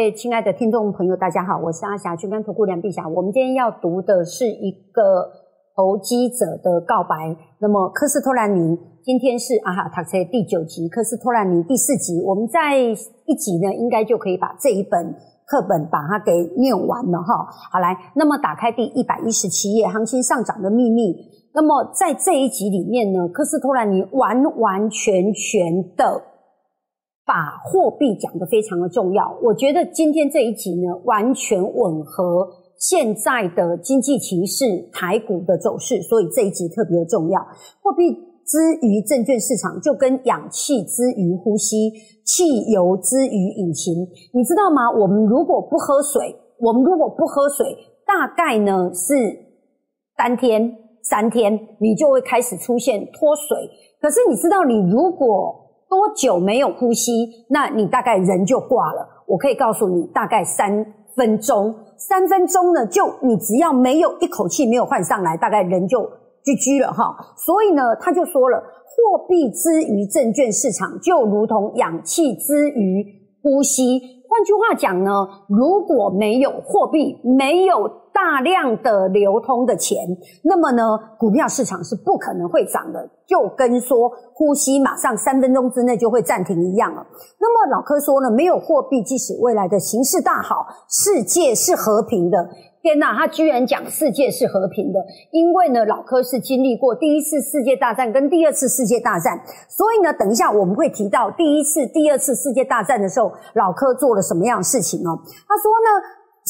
位亲爱的听众朋友，大家好，我是阿霞，君跟投顾梁碧霞。我们今天要读的是一个投机者的告白。那么科斯托兰尼今天是啊哈塔车第九集，科斯托兰尼第四集。我们在一集呢，应该就可以把这一本课本把它给念完了哈。好来，那么打开第一百一十七页，行情上涨的秘密。那么在这一集里面呢，科斯托兰尼完完全全的。把货币讲得非常的重要，我觉得今天这一集呢，完全吻合现在的经济形势、台股的走势，所以这一集特别重要。货币之于证券市场，就跟氧气之于呼吸、汽油之于引擎，你知道吗？我们如果不喝水，我们如果不喝水，大概呢是三天、三天，你就会开始出现脱水。可是你知道，你如果多久没有呼吸？那你大概人就挂了。我可以告诉你，大概三分钟。三分钟呢，就你只要没有一口气没有换上来，大概人就 GG 了哈。所以呢，他就说了，货币之于证券市场，就如同氧气之于呼吸。换句话讲呢，如果没有货币，没有大量的流通的钱，那么呢，股票市场是不可能会涨的。就跟说呼吸马上三分钟之内就会暂停一样了。那么老柯说呢，没有货币，即使未来的形势大好，世界是和平的。天哪，他居然讲世界是和平的，因为呢，老柯是经历过第一次世界大战跟第二次世界大战，所以呢，等一下我们会提到第一次、第二次世界大战的时候，老柯做了什么样的事情哦？他说呢，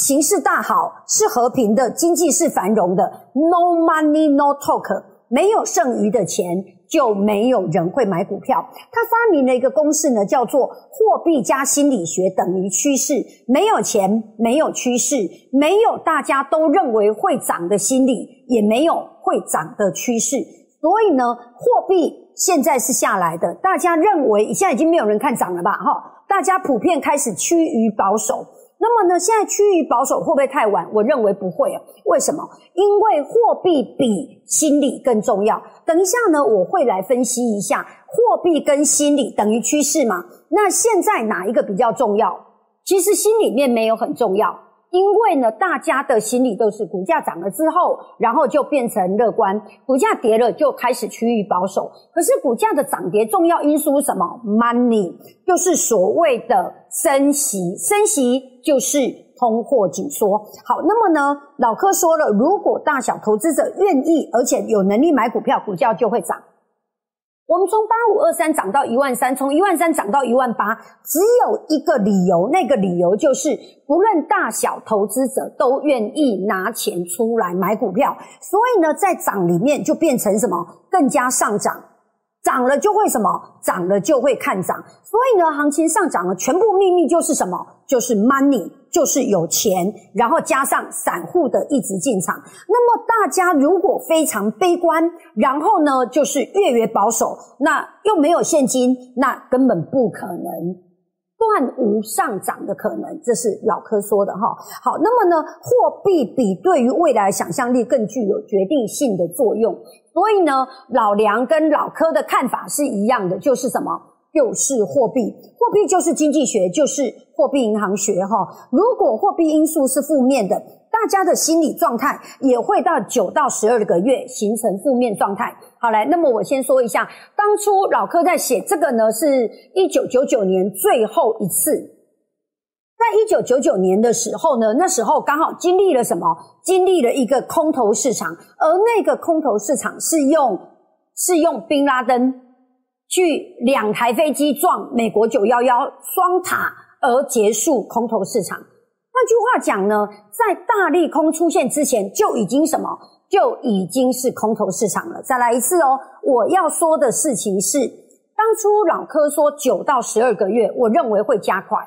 形势大好，是和平的，经济是繁荣的，no money no talk。没有剩余的钱，就没有人会买股票。他发明了一个公式呢，叫做货币加心理学等于趋势。没有钱，没有趋势，没有大家都认为会涨的心理，也没有会涨的趋势。所以呢，货币现在是下来的，大家认为现在已经没有人看涨了吧？哈，大家普遍开始趋于保守。那么呢，现在趋于保守会不会太晚？我认为不会啊。为什么？因为货币比心理更重要。等一下呢，我会来分析一下货币跟心理等于趋势嘛？那现在哪一个比较重要？其实心里面没有很重要。因为呢，大家的心理都是股价涨了之后，然后就变成乐观；股价跌了就开始趋于保守。可是股价的涨跌重要因素是什么？Money 就是所谓的升息，升息就是通货紧缩。好，那么呢，老柯说了，如果大小投资者愿意而且有能力买股票，股价就会涨。我们从八五二三涨到一万三，从一万三涨到一万八，只有一个理由，那个理由就是不论大小投资者都愿意拿钱出来买股票，所以呢，在涨里面就变成什么，更加上涨，涨了就会什么，涨了就会看涨，所以呢，行情上涨了，全部秘密就是什么，就是 money。就是有钱，然后加上散户的一直进场。那么大家如果非常悲观，然后呢，就是越越保守，那又没有现金，那根本不可能断无上涨的可能。这是老柯说的哈。好，那么呢，货币比对于未来想象力更具有决定性的作用。所以呢，老梁跟老柯的看法是一样的，就是什么？就是货币，货币就是经济学，就是货币银行学哈。如果货币因素是负面的，大家的心理状态也会到九到十二个月形成负面状态。好来，那么我先说一下，当初老柯在写这个呢，是一九九九年最后一次，在一九九九年的时候呢，那时候刚好经历了什么？经历了一个空头市场，而那个空头市场是用是用宾拉登。去两台飞机撞美国九幺幺双塔而结束空头市场。换句话讲呢，在大利空出现之前就已经什么就已经是空头市场了。再来一次哦，我要说的事情是，当初老柯说九到十二个月，我认为会加快，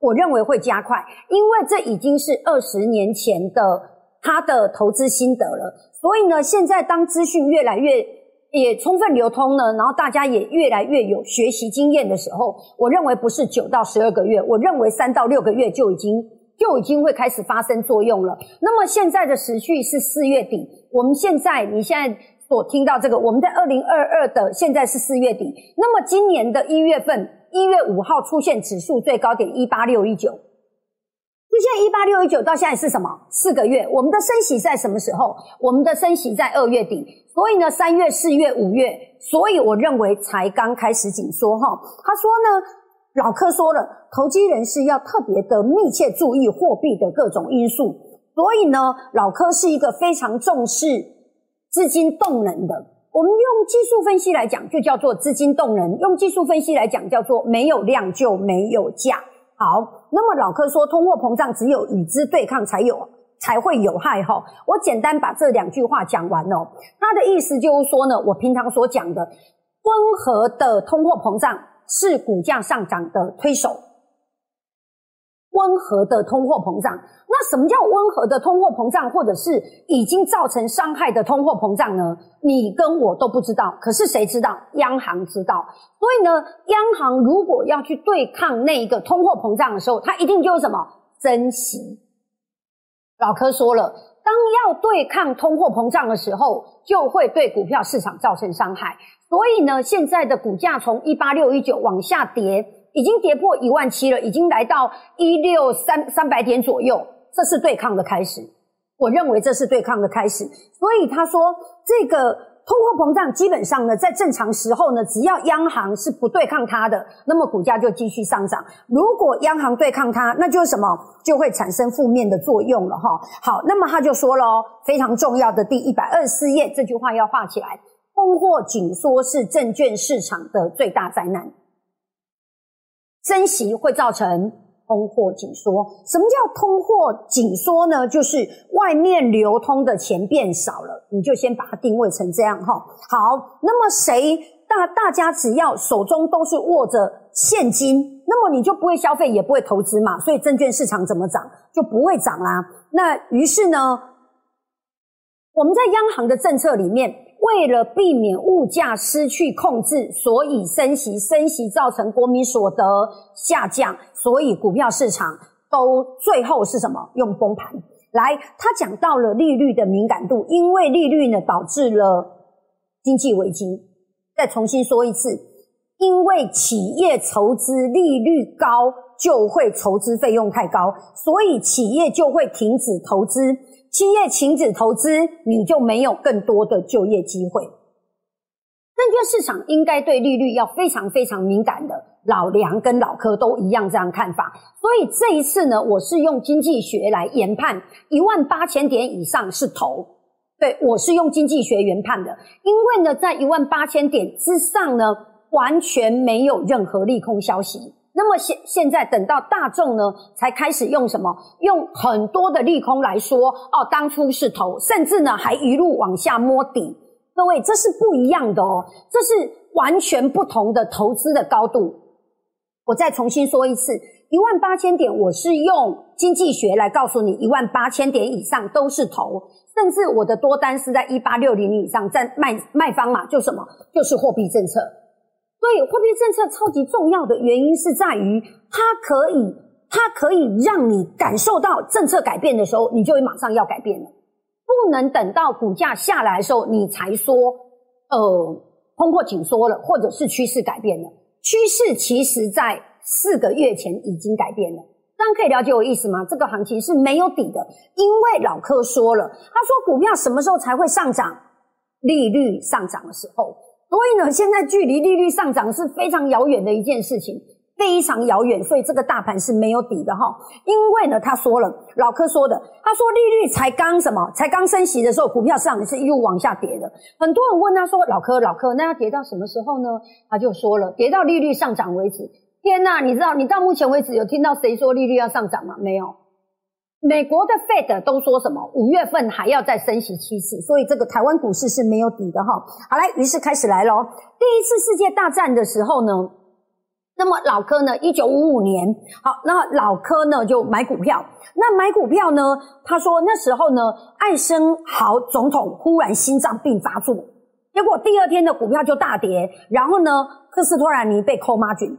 我认为会加快，因为这已经是二十年前的他的投资心得了。所以呢，现在当资讯越来越。也充分流通呢，然后大家也越来越有学习经验的时候，我认为不是九到十二个月，我认为三到六个月就已经就已经会开始发生作用了。那么现在的时序是四月底，我们现在你现在所听到这个，我们在二零二二的现在是四月底，那么今年的一月份一月五号出现指数最高点一八六一九，就现在一八六一九到现在是什么？四个月。我们的升息在什么时候？我们的升息在二月底。所以呢，三月、四月、五月，所以我认为才刚开始紧缩哈。他说呢，老柯说了，投机人士要特别的密切注意货币的各种因素。所以呢，老柯是一个非常重视资金动能的。我们用技术分析来讲，就叫做资金动能；用技术分析来讲，叫做没有量就没有价。好，那么老柯说，通货膨胀只有与之对抗才有才会有害哈。我简单把这两句话讲完哦。他的意思就是说呢，我平常所讲的温和的通货膨胀是股价上涨的推手。温和的通货膨胀，那什么叫温和的通货膨胀，或者是已经造成伤害的通货膨胀呢？你跟我都不知道，可是谁知道？央行知道。所以呢，央行如果要去对抗那一个通货膨胀的时候，它一定就是什么？珍惜。老柯说了，当要对抗通货膨胀的时候，就会对股票市场造成伤害。所以呢，现在的股价从一八六一九往下跌。已经跌破一万七了，已经来到一六三三百点左右，这是对抗的开始。我认为这是对抗的开始。所以他说，这个通货膨胀基本上呢，在正常时候呢，只要央行是不对抗它的，那么股价就继续上涨。如果央行对抗它，那就是什么？就会产生负面的作用了哈。好，那么他就说了，非常重要的第一百二十四页这句话要画起来：通货紧缩是证券市场的最大灾难。升息会造成通货紧缩。什么叫通货紧缩呢？就是外面流通的钱变少了，你就先把它定位成这样哈。好，那么谁大大家只要手中都是握着现金，那么你就不会消费，也不会投资嘛。所以证券市场怎么涨就不会涨啦。那于是呢，我们在央行的政策里面。为了避免物价失去控制，所以升息，升息造成国民所得下降，所以股票市场都最后是什么？用崩盘。来，他讲到了利率的敏感度，因为利率呢导致了经济危机。再重新说一次，因为企业筹资利率高，就会筹资费用太高，所以企业就会停止投资。企业停止投资，你就没有更多的就业机会。证券市场应该对利率要非常非常敏感的，老梁跟老柯都一样这样看法。所以这一次呢，我是用经济学来研判，一万八千点以上是投。对我是用经济学研判的，因为呢，在一万八千点之上呢，完全没有任何利空消息。那么现现在等到大众呢，才开始用什么？用很多的利空来说哦，当初是投，甚至呢还一路往下摸底。各位，这是不一样的哦，这是完全不同的投资的高度。我再重新说一次，一万八千点，我是用经济学来告诉你，一万八千点以上都是投，甚至我的多单是在一八六零以上，在卖卖方嘛，就什么，就是货币政策。所以货币政策超级重要的原因是在于，它可以，它可以让你感受到政策改变的时候，你就会马上要改变了，不能等到股价下来的时候，你才说，呃，通货紧缩了，或者是趋势改变了。趋势其实在四个月前已经改变了，大家可以了解我意思吗？这个行情是没有底的，因为老柯说了，他说股票什么时候才会上涨？利率上涨的时候。所以呢，现在距离利率上涨是非常遥远的一件事情，非常遥远。所以这个大盘是没有底的哈。因为呢，他说了，老柯说的，他说利率才刚什么，才刚升息的时候，股票市场是一路往下跌的。很多人问他说，老柯，老柯，那要跌到什么时候呢？他就说了，跌到利率上涨为止。天呐，你知道，你到目前为止有听到谁说利率要上涨吗？没有。美国的 Fed 都说什么？五月份还要再升息七次，所以这个台湾股市是没有底的哈。好来，于是开始来喽。第一次世界大战的时候呢，那么老柯呢，一九五五年，好，那老柯呢就买股票。那买股票呢，他说那时候呢，艾森豪总统忽然心脏病发作，结果第二天的股票就大跌。然后呢，克斯托兰尼被扣马菌，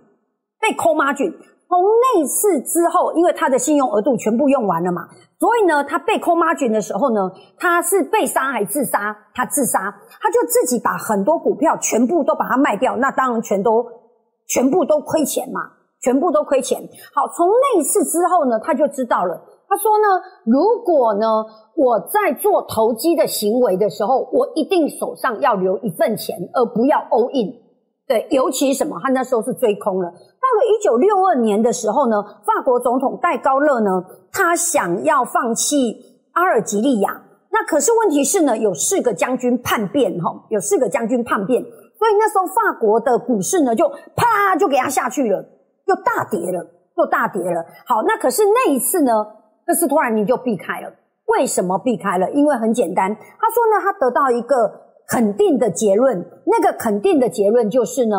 被扣马菌。从那次之后，因为他的信用额度全部用完了嘛，所以呢，他被 call margin 的时候呢，他是被杀还自杀？他自杀，他就自己把很多股票全部都把它卖掉，那当然全都全部都亏钱嘛，全部都亏钱。好，从那次之后呢，他就知道了，他说呢，如果呢我在做投机的行为的时候，我一定手上要留一份钱，而不要 all in。对，尤其什么？他那时候是追空了。到了一九六二年的时候呢，法国总统戴高乐呢，他想要放弃阿尔及利亚。那可是问题是呢，有四个将军叛变，哈，有四个将军叛变，所以那时候法国的股市呢，就啪就给它下去了，又大跌了，又大跌了。好，那可是那一次呢，克斯托兰尼就避开了。为什么避开了？因为很简单，他说呢，他得到一个。肯定的结论，那个肯定的结论就是呢，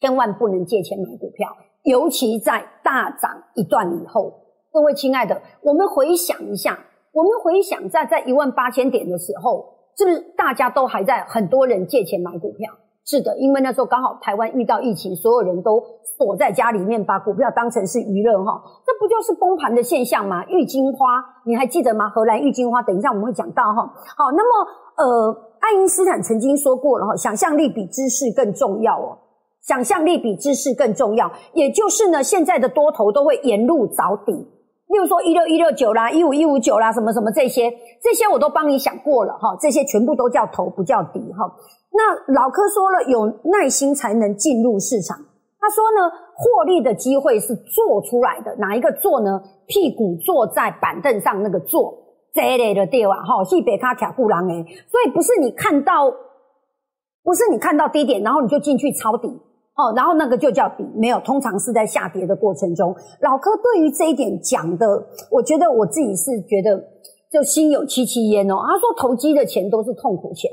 千万不能借钱买股票，尤其在大涨一段以后。各位亲爱的，我们回想一下，我们回想在在一万八千点的时候，是不是大家都还在很多人借钱买股票？是的，因为那时候刚好台湾遇到疫情，所有人都躲在家里面，把股票当成是娱乐哈，这不就是崩盘的现象吗？郁金花，你还记得吗？荷兰郁金花，等一下我们会讲到哈。好，那么呃。爱因斯坦曾经说过了哈，想象力比知识更重要哦。想象力比知识更重要，也就是呢，现在的多头都会沿路找底，例如说一六一六九啦，一五一五九啦，什么什么这些，这些我都帮你想过了哈，这些全部都叫头，不叫底哈。那老柯说了，有耐心才能进入市场。他说呢，获利的机会是做出来的，哪一个做呢？屁股坐在板凳上那个坐。这类的对吧？哈，是北卡卡布朗诶，所以不是你看到，不是你看到低点，然后你就进去抄底哦，然后那个就叫底，没有，通常是在下跌的过程中。老柯对于这一点讲的，我觉得我自己是觉得就心有戚戚焉哦。他说投机的钱都是痛苦钱，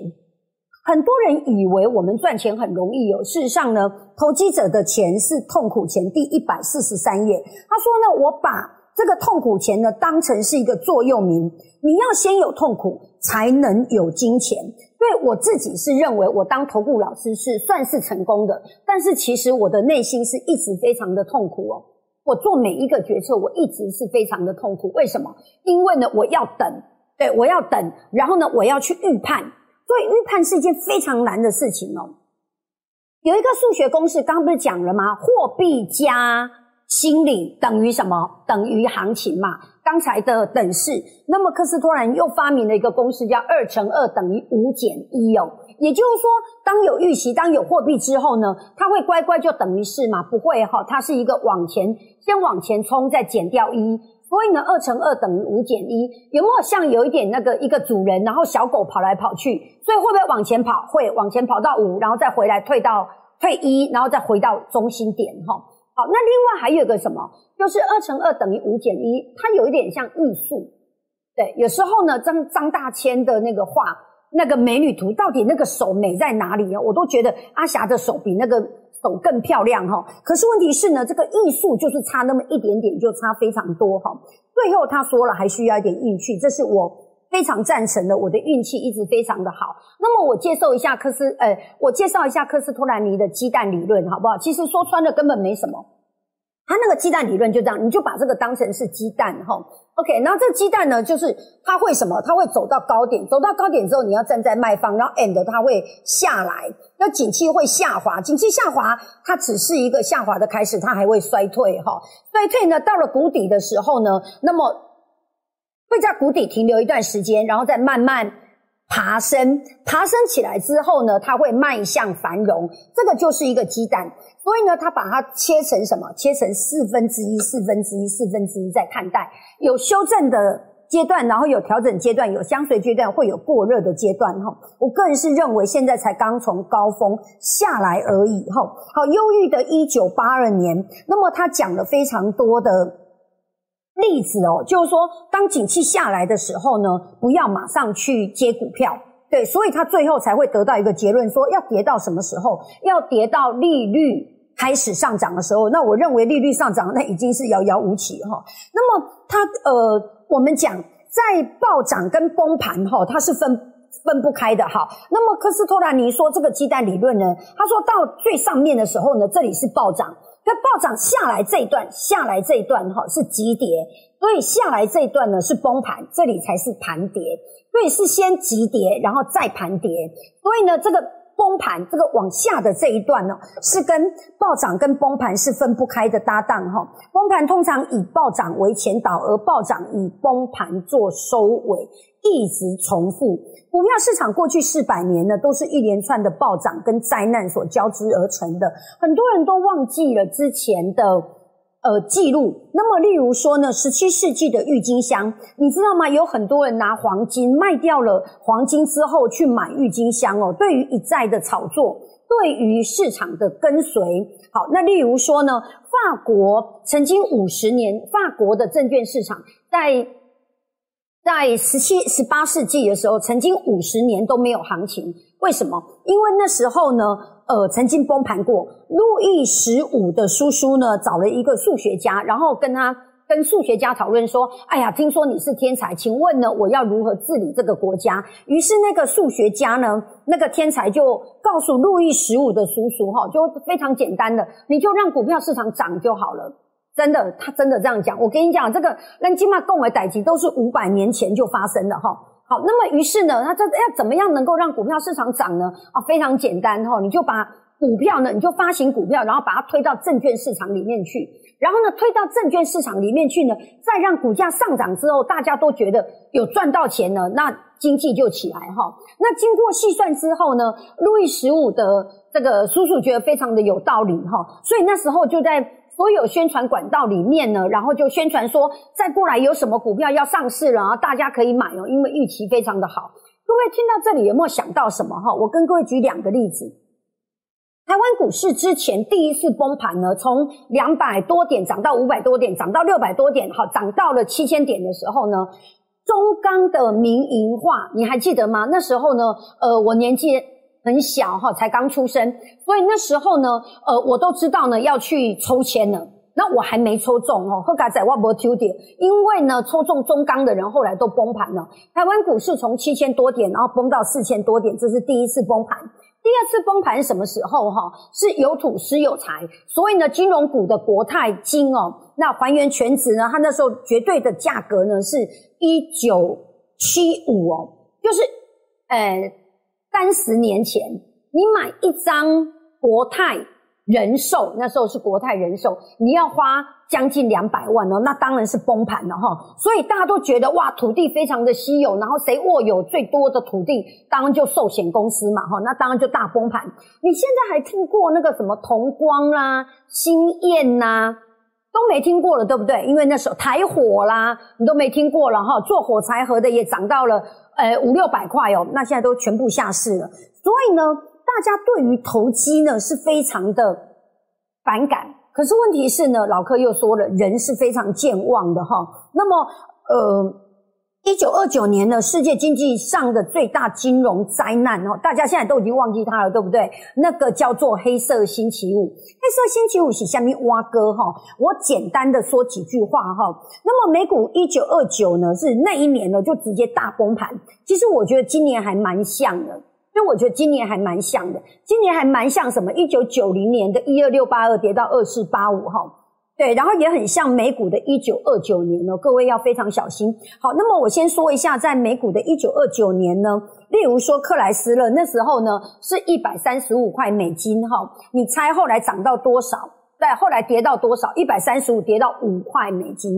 很多人以为我们赚钱很容易哦，事实上呢，投机者的钱是痛苦钱。第一百四十三页，他说呢，我把。这个痛苦钱呢，当成是一个座右铭。你要先有痛苦，才能有金钱。对我自己是认为，我当投顾老师是算是成功的，但是其实我的内心是一直非常的痛苦哦。我做每一个决策，我一直是非常的痛苦。为什么？因为呢，我要等，对我要等，然后呢，我要去预判。所以预判是一件非常难的事情哦。有一个数学公式，刚刚不是讲了吗？货币加。心理等于什么？等于行情嘛？刚才的等式，那么克斯托兰又发明了一个公式，叫二乘二等于五减一哦。也就是说，当有预期，当有货币之后呢，它会乖乖就等于是嘛？不会哈，它是一个往前先往前冲，再减掉一。所以呢，二乘二等于五减一，有没有像有一点那个一个主人，然后小狗跑来跑去？所以会不会往前跑？会往前跑到五，然后再回来退到退一，然后再回到中心点哈？好，那另外还有个什么，就是二乘二等于五减一，它有一点像艺术。对，有时候呢，张张大千的那个画，那个美女图，到底那个手美在哪里啊？我都觉得阿霞的手比那个手更漂亮哈。可是问题是呢，这个艺术就是差那么一点点，就差非常多哈。最后他说了，还需要一点运气，这是我非常赞成的。我的运气一直非常的好。那么我介绍一下科斯，呃，我介绍一下科斯托兰尼的鸡蛋理论，好不好？其实说穿了根本没什么。他那个鸡蛋理论就这样，你就把这个当成是鸡蛋哈，OK。然后这个鸡蛋呢，就是它会什么？它会走到高点，走到高点之后，你要站在卖方，然后 end 它会下来，那景气会下滑，景气下滑，它只是一个下滑的开始，它还会衰退哈。衰退呢，到了谷底的时候呢，那么会在谷底停留一段时间，然后再慢慢爬升，爬升起来之后呢，它会迈向繁荣，这个就是一个鸡蛋。所以呢，它把它切成什么？切成四分之一、四分之一、四分之一在看待，有修正的阶段，然后有调整阶段，有相随阶段，会有过热的阶段。哈，我个人是认为现在才刚从高峰下来而已。哈，好，忧郁的一九八二年，那么他讲了非常多的例子哦，就是说，当景气下来的时候呢，不要马上去接股票。对，所以他最后才会得到一个结论，说要跌到什么时候？要跌到利率开始上涨的时候。那我认为利率上涨，那已经是遥遥无期哈。那么它呃，我们讲在暴涨跟崩盘哈，它是分分不开的哈。那么科斯托兰尼说这个鸡蛋理论呢，他说到最上面的时候呢，这里是暴涨，那暴涨下来这一段，下来这一段哈是急跌，所以下来这一段呢是崩盘，这里才是盘跌。所以是先急跌，然后再盘跌。所以呢，这个崩盘，这个往下的这一段呢，是跟暴涨跟崩盘是分不开的搭档哈。崩盘通常以暴涨为前导，而暴涨以崩盘做收尾，一直重复。股票市场过去四百年呢，都是一连串的暴涨跟灾难所交织而成的。很多人都忘记了之前的。呃，记录。那么，例如说呢，十七世纪的郁金香，你知道吗？有很多人拿黄金卖掉了黄金之后去买郁金香哦。对于一再的炒作，对于市场的跟随，好，那例如说呢，法国曾经五十年，法国的证券市场在在十七、十八世纪的时候，曾经五十年都没有行情。为什么？因为那时候呢。呃，曾经崩盘过。路易十五的叔叔呢，找了一个数学家，然后跟他跟数学家讨论说：“哎呀，听说你是天才，请问呢，我要如何治理这个国家？”于是那个数学家呢，那个天才就告诉路易十五的叔叔：“哈，就非常简单的，你就让股票市场涨就好了。”真的，他真的这样讲。我跟你讲，这个那起码共为代级都是五百年前就发生的哈。好，那么于是呢，他这要怎么样能够让股票市场涨呢？啊，非常简单哈，你就把股票呢，你就发行股票，然后把它推到证券市场里面去，然后呢，推到证券市场里面去呢，再让股价上涨之后，大家都觉得有赚到钱了，那经济就起来哈。那经过细算之后呢，路易十五的这个叔叔觉得非常的有道理哈，所以那时候就在。所有宣传管道里面呢，然后就宣传说，再过来有什么股票要上市了啊，大家可以买哦，因为预期非常的好。各位听到这里有没有想到什么哈？我跟各位举两个例子。台湾股市之前第一次崩盘呢，从两百多点涨到五百多点，涨到六百多点，好，涨到了七千点的时候呢，中钢的民营化，你还记得吗？那时候呢，呃，我年纪。很小哈，才刚出生，所以那时候呢，呃，我都知道呢要去抽签了。那我还没抽中哦，后改在万博丢点，因为呢抽中中钢的人后来都崩盘了。台湾股市从七千多点，然后崩到四千多点，这是第一次崩盘。第二次崩盘什么时候哈？是有土失有财，所以呢，金融股的国泰金哦，那还原全值呢，它那时候绝对的价格呢是一九七五哦，就是呃。三十年前，你买一张国泰人寿，那时候是国泰人寿，你要花将近两百万哦，那当然是崩盘了哈。所以大家都觉得哇，土地非常的稀有，然后谁握有最多的土地，当然就寿险公司嘛哈，那当然就大崩盘。你现在还听过那个什么同光啦、兴燕呐，都没听过了，对不对？因为那时候台火啦，你都没听过了哈，做火柴盒的也涨到了。呃，五六百块哦，那现在都全部下市了。所以呢，大家对于投机呢是非常的反感。可是问题是呢，老柯又说了，人是非常健忘的哈。那么，呃。一九二九年呢，世界经济上的最大金融灾难哦，大家现在都已经忘记它了，对不对？那个叫做黑色星期五。黑色星期五是下面挖哥哈，我简单的说几句话哈。那么美股一九二九呢，是那一年呢就直接大崩盘。其实我觉得今年还蛮像的，因为我觉得今年还蛮像的，今年还蛮像什么？一九九零年的一二六八二跌到二四八五哈。对，然后也很像美股的一九二九年呢，各位要非常小心。好，那么我先说一下，在美股的一九二九年呢，例如说克莱斯勒那时候呢是一百三十五块美金哈，你猜后来涨到多少？对，后来跌到多少？一百三十五跌到五块美金，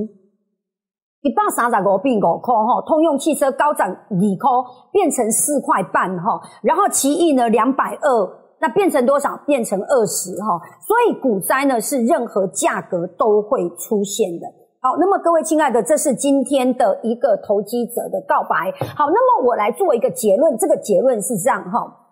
一百三十五变五块哈。通用汽车高涨二块，变成四块半哈，然后奇异呢两百二。那变成多少？变成二十哈，所以股灾呢是任何价格都会出现的。好，那么各位亲爱的，这是今天的一个投机者的告白。好，那么我来做一个结论，这个结论是这样哈。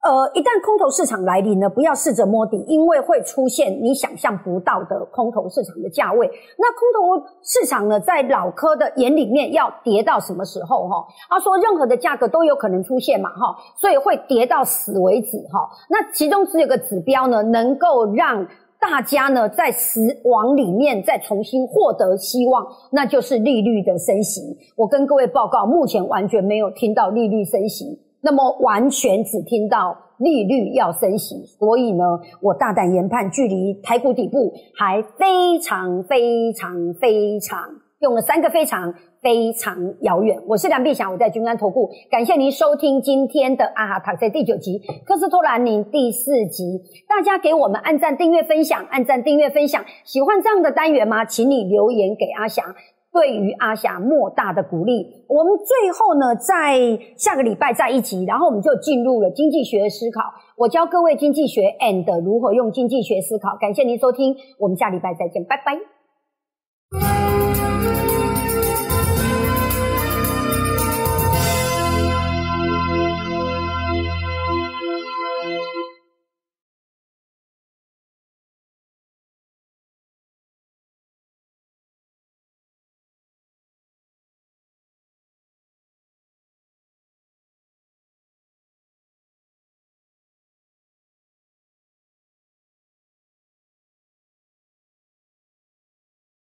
呃，一旦空头市场来临呢，不要试着摸底，因为会出现你想象不到的空头市场的价位。那空头市场呢，在老科的眼里面要跌到什么时候？哈，他说任何的价格都有可能出现嘛，哈，所以会跌到死为止，哈。那其中只有个指标呢，能够让大家呢在死亡里面再重新获得希望，那就是利率的升息。我跟各位报告，目前完全没有听到利率升息。那么完全只听到利率要升息，所以呢，我大胆研判，距离台股底部还非常非常非常用了三个非常非常遥远。我是梁碧祥，我在君安投顾，感谢您收听今天的阿哈塔在第九集，科斯托兰尼第四集。大家给我们按赞、订阅、分享，按赞、订阅、分享。喜欢这样的单元吗？请你留言给阿翔，对于阿霞莫大的鼓励。我们最后呢，在下个礼拜再一起，然后我们就进入了经济学思考。我教各位经济学 and 如何用经济学思考。感谢您收听，我们下礼拜再见，拜拜。